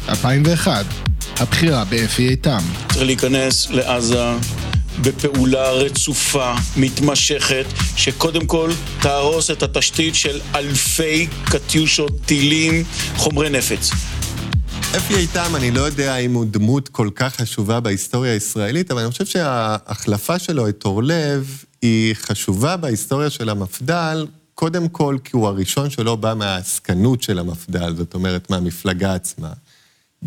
2001, הבחירה באפי איתם. צריך להיכנס לעזה בפעולה רצופה, מתמשכת, שקודם כל תהרוס את התשתית של אלפי קטיושות, טילים, חומרי נפץ. אפי איתם, אני לא יודע אם הוא דמות כל כך חשובה בהיסטוריה הישראלית, אבל אני חושב שההחלפה שלו את אורלב היא חשובה בהיסטוריה של המפד"ל, קודם כל כי הוא הראשון שלא בא מהעסקנות של המפד"ל, זאת אומרת, מהמפלגה עצמה.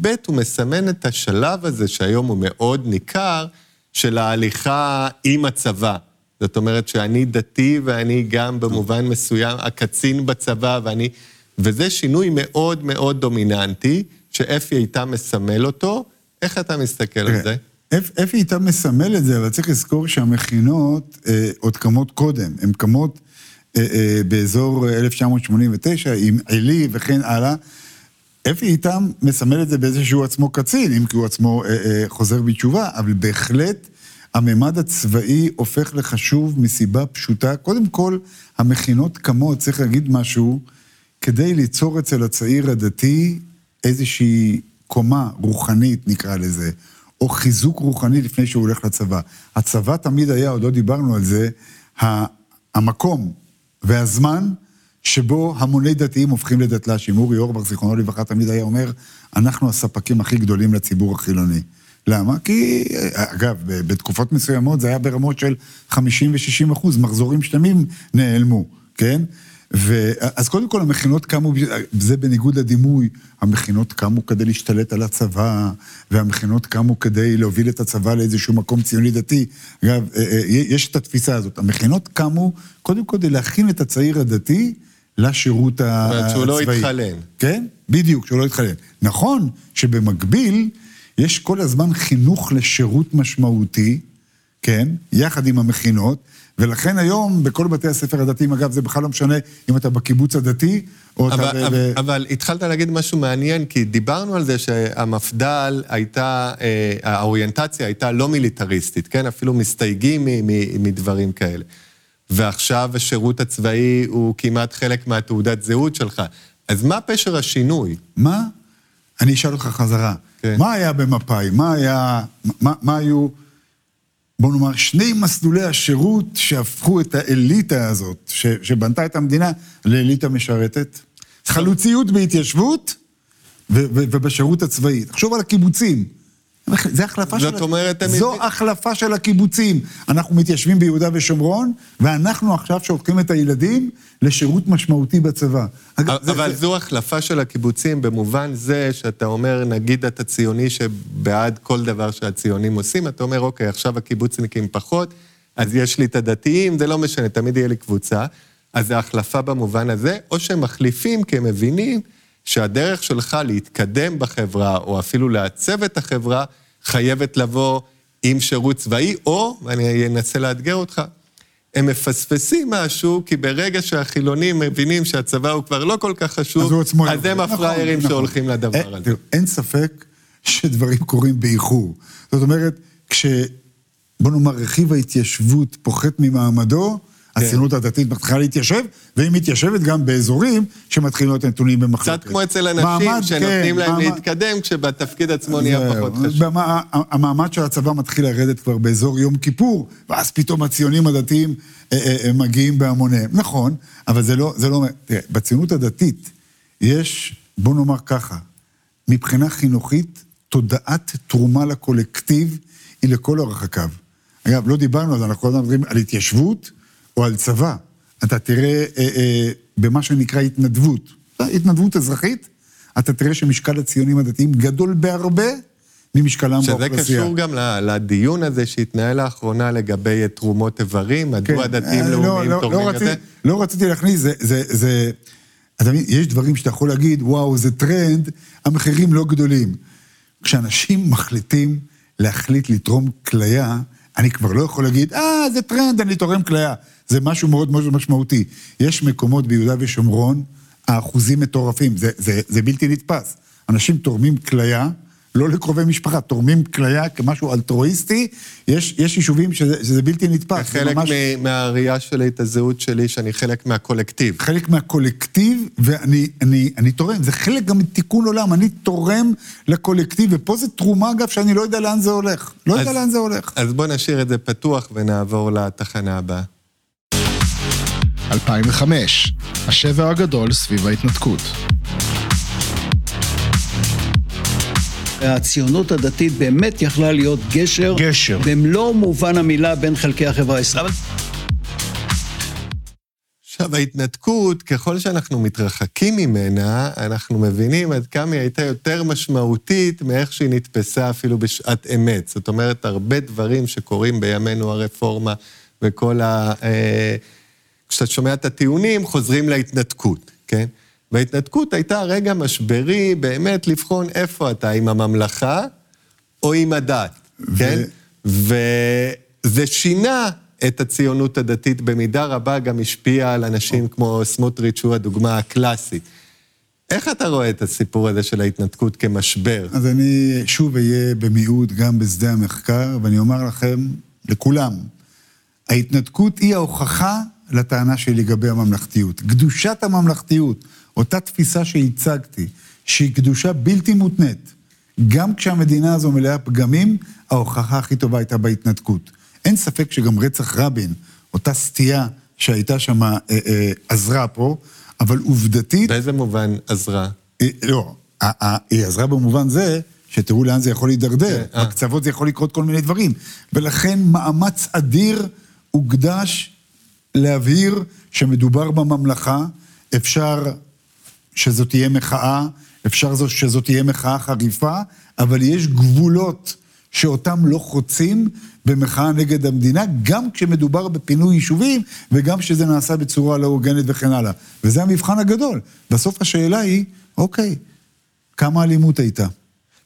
ב', הוא מסמן את השלב הזה, שהיום הוא מאוד ניכר, של ההליכה עם הצבא. זאת אומרת שאני דתי ואני גם במובן מסוים הקצין בצבא ואני... וזה שינוי מאוד מאוד דומיננטי, שאפי איתה מסמל אותו. איך אתה מסתכל על זה? אפי איתה מסמל את זה, אבל צריך לזכור שהמכינות אה, עוד קמות קודם. הן קמות אה, אה, באזור 1989 עם עלי וכן הלאה. אפי איתם מסמל את זה באיזה שהוא עצמו קצין, אם כי הוא עצמו אה, אה, חוזר בתשובה, אבל בהחלט הממד הצבאי הופך לחשוב מסיבה פשוטה. קודם כל, המכינות קמות, צריך להגיד משהו, כדי ליצור אצל הצעיר הדתי איזושהי קומה רוחנית, נקרא לזה, או חיזוק רוחני לפני שהוא הולך לצבא. הצבא תמיד היה, עוד לא דיברנו על זה, המקום והזמן שבו המוני דתיים הופכים לדתל"שים. אורי אורבך, זיכרונו לברכה, תמיד היה אומר, אנחנו הספקים הכי גדולים לציבור החילוני. למה? כי, אגב, בתקופות מסוימות זה היה ברמות של 50 ו-60 אחוז, מחזורים שלמים נעלמו, כן? אז קודם כל המכינות קמו, זה בניגוד לדימוי, המכינות קמו כדי להשתלט על הצבא, והמכינות קמו כדי להוביל את הצבא לאיזשהו מקום ציוני דתי. אגב, אה, אה, יש את התפיסה הזאת. המכינות קמו קודם כל כדי להכין את הצעיר הדתי לשירות הצבאי. שהוא לא יתחלן. כן, בדיוק, שהוא לא יתחלן. נכון שבמקביל, יש כל הזמן חינוך לשירות משמעותי, כן, יחד עם המכינות, ולכן היום, בכל בתי הספר הדתיים, אגב, זה בכלל לא משנה אם אתה בקיבוץ הדתי, או אבל, אתה... אבל, ב... אבל התחלת להגיד משהו מעניין, כי דיברנו על זה שהמפד"ל הייתה, אה, האוריינטציה הייתה לא מיליטריסטית, כן? אפילו מסתייגים מדברים כאלה. ועכשיו השירות הצבאי הוא כמעט חלק מהתעודת זהות שלך. אז מה פשר השינוי? מה? אני אשאל אותך חזרה. כן. מה היה במפא"י? מה היה... מה, מה היו... בוא נאמר, שני מסלולי השירות שהפכו את האליטה הזאת, ש, שבנתה את המדינה, לאליטה משרתת. חלוציות בהתיישבות ו, ו, ובשירות הצבאי. תחשוב על הקיבוצים. זה החלפה של... זאת אומרת, זו החלפה של הקיבוצים. אנחנו מתיישבים ביהודה ושומרון, ואנחנו עכשיו שולחים את הילדים לשירות משמעותי בצבא. אבל זה, זו החלפה של הקיבוצים במובן זה שאתה אומר, נגיד אתה ציוני שבעד כל דבר שהציונים עושים, אתה אומר, אוקיי, עכשיו הקיבוצניקים פחות, אז יש לי את הדתיים, זה לא משנה, תמיד יהיה לי קבוצה. אז זה החלפה במובן הזה, או שהם מחליפים כי הם מבינים שהדרך שלך להתקדם בחברה, או אפילו לעצב את החברה, חייבת לבוא עם שירות צבאי, או, ואני אנסה לאתגר אותך, הם מפספסים משהו, כי ברגע שהחילונים מבינים שהצבא הוא כבר לא כל כך חשוב, אז, אז הם נכון, הפראיירים נכון, שהולכים נכון. לדבר אין, הזה. אין ספק שדברים קורים באיחור. זאת אומרת, כש... בוא נאמר, רכיב ההתיישבות פוחת ממעמדו. הציונות הדתית מתחילה להתיישב, והיא מתיישבת גם באזורים שמתחילים להיות נתונים במחלוקת. קצת כמו אצל אנשים מעמד, שנותנים כן, להם. להתקדם, כשבתפקיד עצמו נהיה פחות חשוב. המעמד של הצבא מתחיל לרדת כבר באזור יום כיפור, ואז פתאום הציונים הדתיים אה, אה, אה, מגיעים בהמוניהם. נכון, אבל זה לא... זה לא תראה, בציונות הדתית יש, בוא נאמר ככה, מבחינה חינוכית, תודעת תרומה לקולקטיב היא לכל אורך הקו. אגב, לא דיברנו על זה, אנחנו כל הזמן מדברים על התיישבות או על צבא. אתה תראה אה, אה, במה שנקרא התנדבות, התנדבות אזרחית, אתה תראה שמשקל הציונים הדתיים גדול בהרבה ממשקלם שזה באוכלוסייה. שזה קשור גם לדיון הזה שהתנהל לאחרונה לגבי תרומות איברים, מדוע כן, דתיים אה, לא, לאומיים לא, תורמים לא רציתי, יותר. לא רציתי להכניס, זה, זה, זה, אתה מבין, יש דברים שאתה יכול להגיד, וואו, זה טרנד, המחירים לא גדולים. כשאנשים מחליטים להחליט לתרום כליה, אני כבר לא יכול להגיד, אה, זה טרנד, אני תורם כליה. זה משהו מאוד מאוד משמעותי. יש מקומות ביהודה ושומרון, האחוזים מטורפים, זה, זה, זה בלתי נתפס. אנשים תורמים כליה, לא לקרובי משפחה, תורמים כליה כמשהו אלטרואיסטי, יש, יש יישובים שזה, שזה בלתי נתפס. זה חלק ממש... מהראייה שלי, את הזהות שלי, שאני חלק מהקולקטיב. חלק מהקולקטיב, ואני אני, אני תורם, זה חלק גם מתיקון עולם, אני תורם לקולקטיב, ופה זה תרומה, אגב, שאני לא יודע לאן זה הולך. לא יודע אז- לאן זה הולך. אז בוא נשאיר את זה פתוח ונעבור לתחנה הבאה. 2005, השבר הגדול סביב ההתנתקות. הציונות הדתית באמת יכלה להיות גשר, גשר. במלוא מובן המילה בין חלקי החברה הישראלית. עכשיו, ההתנתקות, ככל שאנחנו מתרחקים ממנה, אנחנו מבינים עד כמה היא הייתה יותר משמעותית מאיך שהיא נתפסה אפילו בשעת אמת. זאת אומרת, הרבה דברים שקורים בימינו הרפורמה וכל ה... אה, כשאתה שומע את הטיעונים, חוזרים להתנתקות, כן? וההתנתקות הייתה רגע משברי באמת לבחון איפה אתה, עם הממלכה או עם הדת, כן? וזה שינה את הציונות הדתית במידה רבה, גם השפיע על אנשים כמו סמוטריץ', שהוא הדוגמה הקלאסית. איך אתה רואה את הסיפור הזה של ההתנתקות כמשבר? אז אני שוב אהיה במיעוט גם בשדה המחקר, ואני אומר לכם, לכולם, ההתנתקות היא ההוכחה לטענה שלי לגבי הממלכתיות. קדושת הממלכתיות, אותה תפיסה שהצגתי, שהיא קדושה בלתי מותנית, גם כשהמדינה הזו מלאה פגמים, ההוכחה הכי טובה הייתה בהתנתקות. אין ספק שגם רצח רבין, אותה סטייה שהייתה שם, אה, אה, עזרה פה, אבל עובדתית... באיזה מובן עזרה? אה, לא, ה- ה- היא עזרה במובן זה, שתראו לאן זה יכול להידרדר. כן, אה. בקצוות זה יכול לקרות כל מיני דברים. ולכן מאמץ אדיר הוקדש להבהיר שמדובר בממלכה, אפשר שזאת תהיה מחאה, אפשר זו- שזאת תהיה מחאה חריפה, אבל יש גבולות שאותם לא חוצים במחאה נגד המדינה, גם כשמדובר בפינוי יישובים וגם כשזה נעשה בצורה לא הוגנת וכן הלאה. וזה המבחן הגדול. בסוף השאלה היא, אוקיי, כמה אלימות הייתה?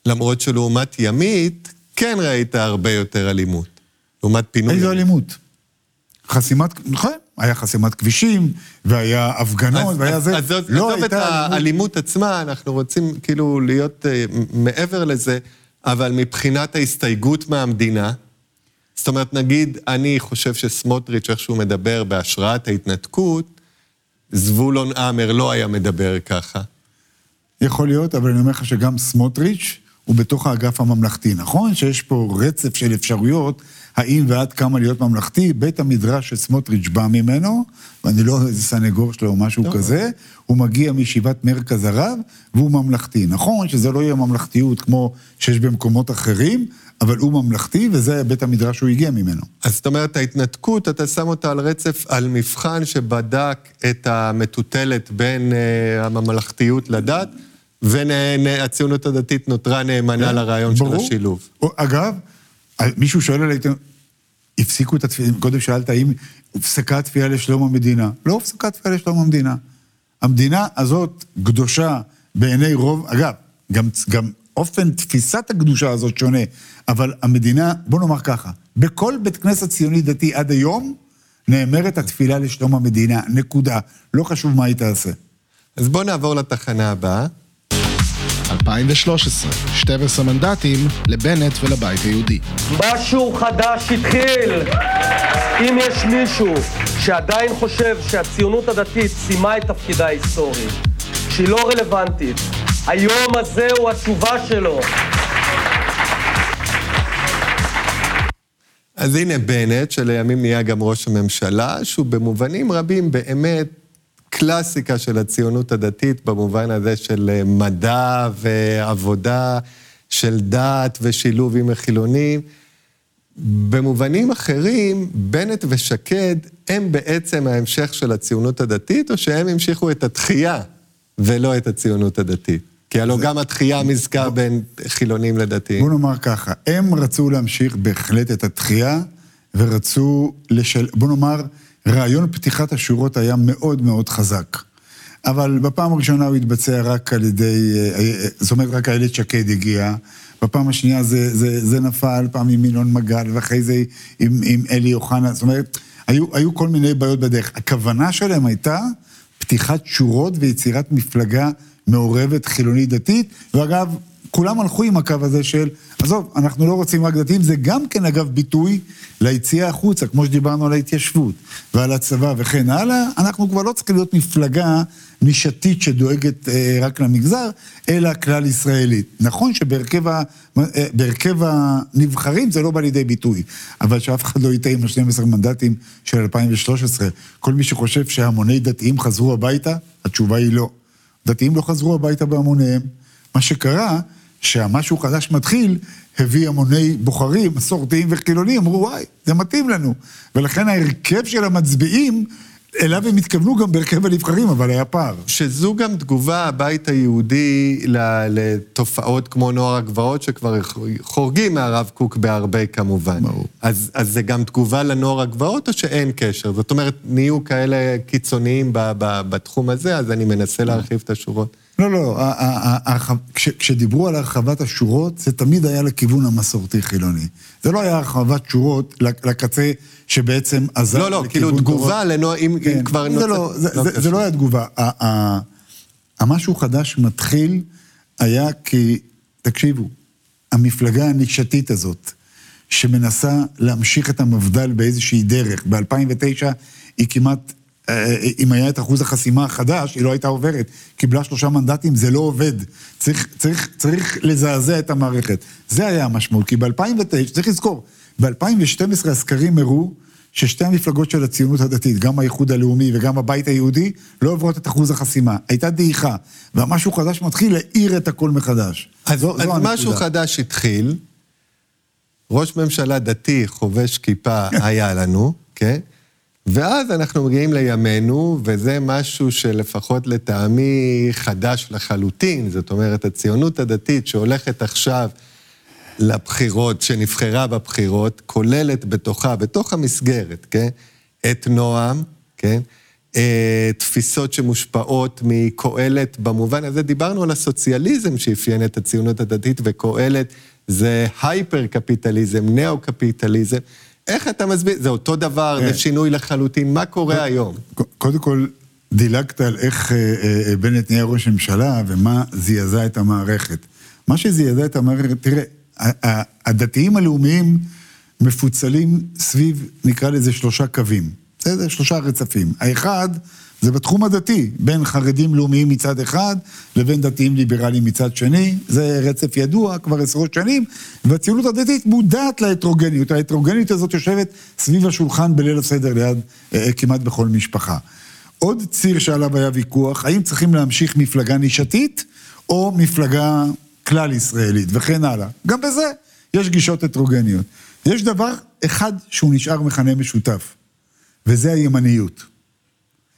למרות שלעומת ימית, כן ראית הרבה יותר אלימות. לעומת פינוי איזו. אלימות? חסימת, נכון, היה חסימת כבישים, והיה הפגנות, אז- והיה אז- זה. אז זאת- לא עזוב את הייתה אלימות. האלימות עצמה, אנחנו רוצים כאילו להיות מ- מעבר לזה, אבל מבחינת ההסתייגות מהמדינה, זאת אומרת, נגיד, אני חושב שסמוטריץ', איך שהוא מדבר בהשראת ההתנתקות, זבולון עמר לא היה מדבר ככה. יכול להיות, אבל אני אומר לך שגם סמוטריץ' הוא בתוך האגף הממלכתי. נכון שיש פה רצף של אפשרויות, האם ועד כמה להיות ממלכתי, בית המדרש שסמוטריץ' בא ממנו, ואני לא איזה סנגור שלו או משהו טוב. כזה, הוא מגיע מישיבת מרכז הרב, והוא ממלכתי. נכון שזה לא יהיה ממלכתיות כמו שיש במקומות אחרים, אבל הוא ממלכתי, וזה בית המדרש שהוא הגיע ממנו. אז זאת אומרת, ההתנתקות, אתה שם אותה על רצף, על מבחן שבדק את המטוטלת בין uh, הממלכתיות לדת, והציונות הדתית נותרה נאמנה לרעיון של כן, ברור. השילוב. או, אגב, מישהו שואל על העיתונות, הפסיקו את התפילה, קודם שאלת האם הופסקה התפילה לשלום המדינה. לא הופסקה התפילה לשלום המדינה. המדינה הזאת קדושה בעיני רוב, אגב, גם, גם אופן תפיסת הקדושה הזאת שונה, אבל המדינה, בוא נאמר ככה, בכל בית כנסת ציוני דתי עד היום, נאמרת התפילה לשלום המדינה, נקודה. לא חשוב מה היא תעשה. אז בואו נעבור לתחנה הבאה. 2013, 12 מנדטים לבנט ולבית היהודי. משהו חדש התחיל! אם יש מישהו שעדיין חושב שהציונות הדתית סיימה את תפקידה ההיסטורי, שהיא לא רלוונטית, היום הזה הוא התשובה שלו. אז הנה בנט, שלימים נהיה גם ראש הממשלה, שהוא במובנים רבים באמת קלאסיקה של הציונות הדתית, במובן הזה של אה, מדע ועבודה, של דת ושילוב עם החילונים. במובנים אחרים, בנט ושקד הם בעצם ההמשך של הציונות הדתית, או שהם המשיכו את התחייה ולא את הציונות הדתית? כי הלוא גם התחייה מזכר בין חילונים לדתיים. בוא נאמר ככה, הם רצו להמשיך בהחלט את התחייה, ורצו לשל... בוא נאמר, רעיון פתיחת השורות היה מאוד מאוד חזק. אבל בפעם הראשונה הוא התבצע רק על ידי, אה, אה, זאת אומרת, רק איילת שקד הגיעה. בפעם השנייה זה, זה, זה נפל, פעם עם ינון מגל, ואחרי זה עם, עם אלי אוחנה, זאת אומרת, היו, היו כל מיני בעיות בדרך. הכוונה שלהם הייתה פתיחת שורות ויצירת מפלגה מעורבת חילונית דתית, ואגב, כולם הלכו עם הקו הזה של, עזוב, אנחנו לא רוצים רק דתיים, זה גם כן אגב ביטוי ליציאה החוצה, כמו שדיברנו על ההתיישבות ועל הצבא וכן הלאה, אנחנו כבר לא צריכים להיות מפלגה נישתית שדואגת אה, רק למגזר, אלא כלל ישראלית. נכון שבהרכב ה, אה, הנבחרים זה לא בא לידי ביטוי, אבל שאף אחד לא יטעה עם ה-12 מנדטים של 2013. כל מי שחושב שהמוני דתיים חזרו הביתה, התשובה היא לא. דתיים לא חזרו הביתה בהמוניהם. מה שקרה, שהמשהו חדש מתחיל, הביא המוני בוחרים, מסורתיים וחילונים, אמרו, וואי, זה מתאים לנו. ולכן ההרכב של המצביעים, אליו הם התכוונו גם בהרכב הנבחרים, אבל היה פער. שזו גם תגובה, הבית היהודי, לתופעות כמו נוער הגבעות, שכבר חורגים מהרב קוק בהרבה כמובן. ברור. אז, אז זה גם תגובה לנוער הגבעות, או שאין קשר? זאת אומרת, נהיו כאלה קיצוניים בתחום הזה, אז אני מנסה להרחיב את השורות. לא, לא, כשדיברו על הרחבת השורות, זה תמיד היה לכיוון המסורתי-חילוני. זה לא היה הרחבת שורות לקצה שבעצם עזר לא, לא, כאילו תגובה לנוע... אם כן, כבר... זה לא, זה לא היה תגובה. המשהו חדש מתחיל היה כי, תקשיבו, המפלגה הנישתית הזאת, שמנסה להמשיך את המפד"ל באיזושהי דרך, ב-2009 היא כמעט אם היה את אחוז החסימה החדש, היא לא הייתה עוברת. קיבלה שלושה מנדטים, זה לא עובד. צריך, צריך, צריך לזעזע את המערכת. זה היה המשמעות, כי ב-2009, צריך לזכור, ב-2012 הסקרים הראו ששתי המפלגות של הציונות הדתית, גם האיחוד הלאומי וגם הבית היהודי, לא עוברות את אחוז החסימה. הייתה דעיכה, והמשהו חדש מתחיל להאיר את הכל מחדש. אז, זו, אז זו משהו חדש התחיל, ראש ממשלה דתי חובש כיפה היה לנו, כן? Okay? ואז אנחנו מגיעים לימינו, וזה משהו שלפחות לטעמי חדש לחלוטין, זאת אומרת, הציונות הדתית שהולכת עכשיו לבחירות, שנבחרה בבחירות, כוללת בתוכה, בתוך המסגרת, כן? את נועם, כן? אה, תפיסות שמושפעות מקהלת במובן הזה, דיברנו על הסוציאליזם שאפיין את הציונות הדתית, וקהלת זה הייפר-קפיטליזם, ניאו-קפיטליזם. איך אתה מסביר? זה אותו דבר, זה אה. שינוי לחלוטין, מה קורה היום? קודם כל, דילגת על איך אה, אה, בנט נהיה ראש ממשלה ומה זעזע את המערכת. מה שזעזע את המערכת, תראה, הדתיים הלאומיים מפוצלים סביב, נקרא לזה שלושה קווים. בסדר? שלושה רצפים. האחד, זה בתחום הדתי, בין חרדים לאומיים מצד אחד, לבין דתיים ליברליים מצד שני. זה רצף ידוע כבר עשרות שנים, והציונות הדתית מודעת להטרוגניות. ההטרוגניות הזאת יושבת סביב השולחן בליל הסדר ליד אה, כמעט בכל משפחה. עוד ציר שעליו היה ויכוח, האם צריכים להמשיך מפלגה נישתית, או מפלגה כלל ישראלית, וכן הלאה. גם בזה יש גישות הטרוגניות. יש דבר אחד שהוא נשאר מכנה משותף, וזה הימניות.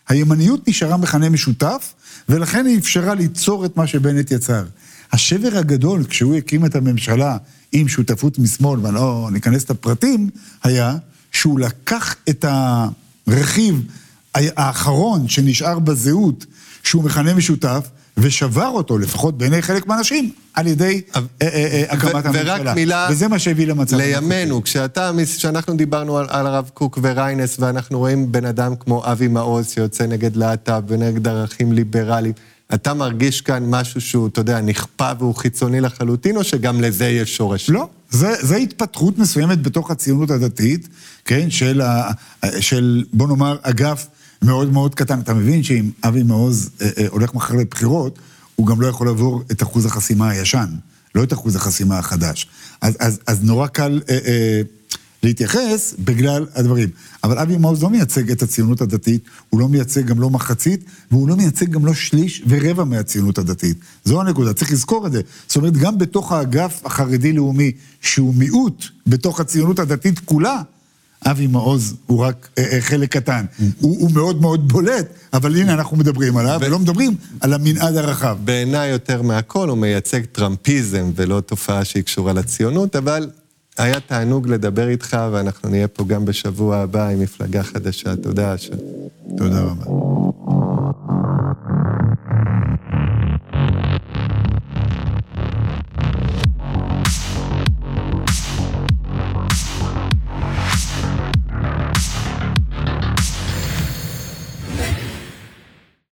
הימניות נשארה מכנה משותף, ולכן היא אפשרה ליצור את מה שבנט יצר. השבר הגדול, כשהוא הקים את הממשלה עם שותפות משמאל, ואני לא ניכנס את הפרטים, היה שהוא לקח את הרכיב האחרון שנשאר בזהות, שהוא מכנה משותף, ושבר אותו, לפחות בעיני חלק מהאנשים, על ידי אה, אה, אה, הקמת הממשלה. ורק מילה... וזה מה שהביא למצב... לימינו, כשאתה, כשאנחנו דיברנו על, על הרב קוק וריינס, ואנחנו רואים בן אדם כמו אבי מעוז שיוצא נגד להט"ב ונגד ערכים ליברליים, אתה מרגיש כאן משהו שהוא, אתה יודע, נכפה והוא חיצוני לחלוטין, או שגם לזה יש שורש? לא, זה, זה התפתחות מסוימת בתוך הציונות הדתית, כן, של, ה, של בוא נאמר, אגף... מאוד מאוד קטן. אתה מבין שאם אבי מעוז אה, אה, הולך מחר לבחירות, הוא גם לא יכול לעבור את אחוז החסימה הישן, לא את אחוז החסימה החדש. אז, אז, אז נורא קל אה, אה, להתייחס בגלל הדברים. אבל אבי מעוז לא מייצג את הציונות הדתית, הוא לא מייצג גם לא מחצית, והוא לא מייצג גם לא שליש ורבע מהציונות הדתית. זו הנקודה, צריך לזכור את זה. זאת אומרת, גם בתוך האגף החרדי-לאומי, שהוא מיעוט בתוך הציונות הדתית כולה, אבי מעוז הוא רק אה, אה, חלק קטן. הוא, הוא מאוד מאוד בולט, אבל הנה אנחנו מדברים עליו, ולא מדברים על המנעד הרחב. בעיניי יותר מהכל הוא מייצג טראמפיזם ולא תופעה שהיא קשורה לציונות, אבל היה תענוג לדבר איתך, ואנחנו נהיה פה גם בשבוע הבא עם מפלגה חדשה. תודה, אשר. תודה רבה.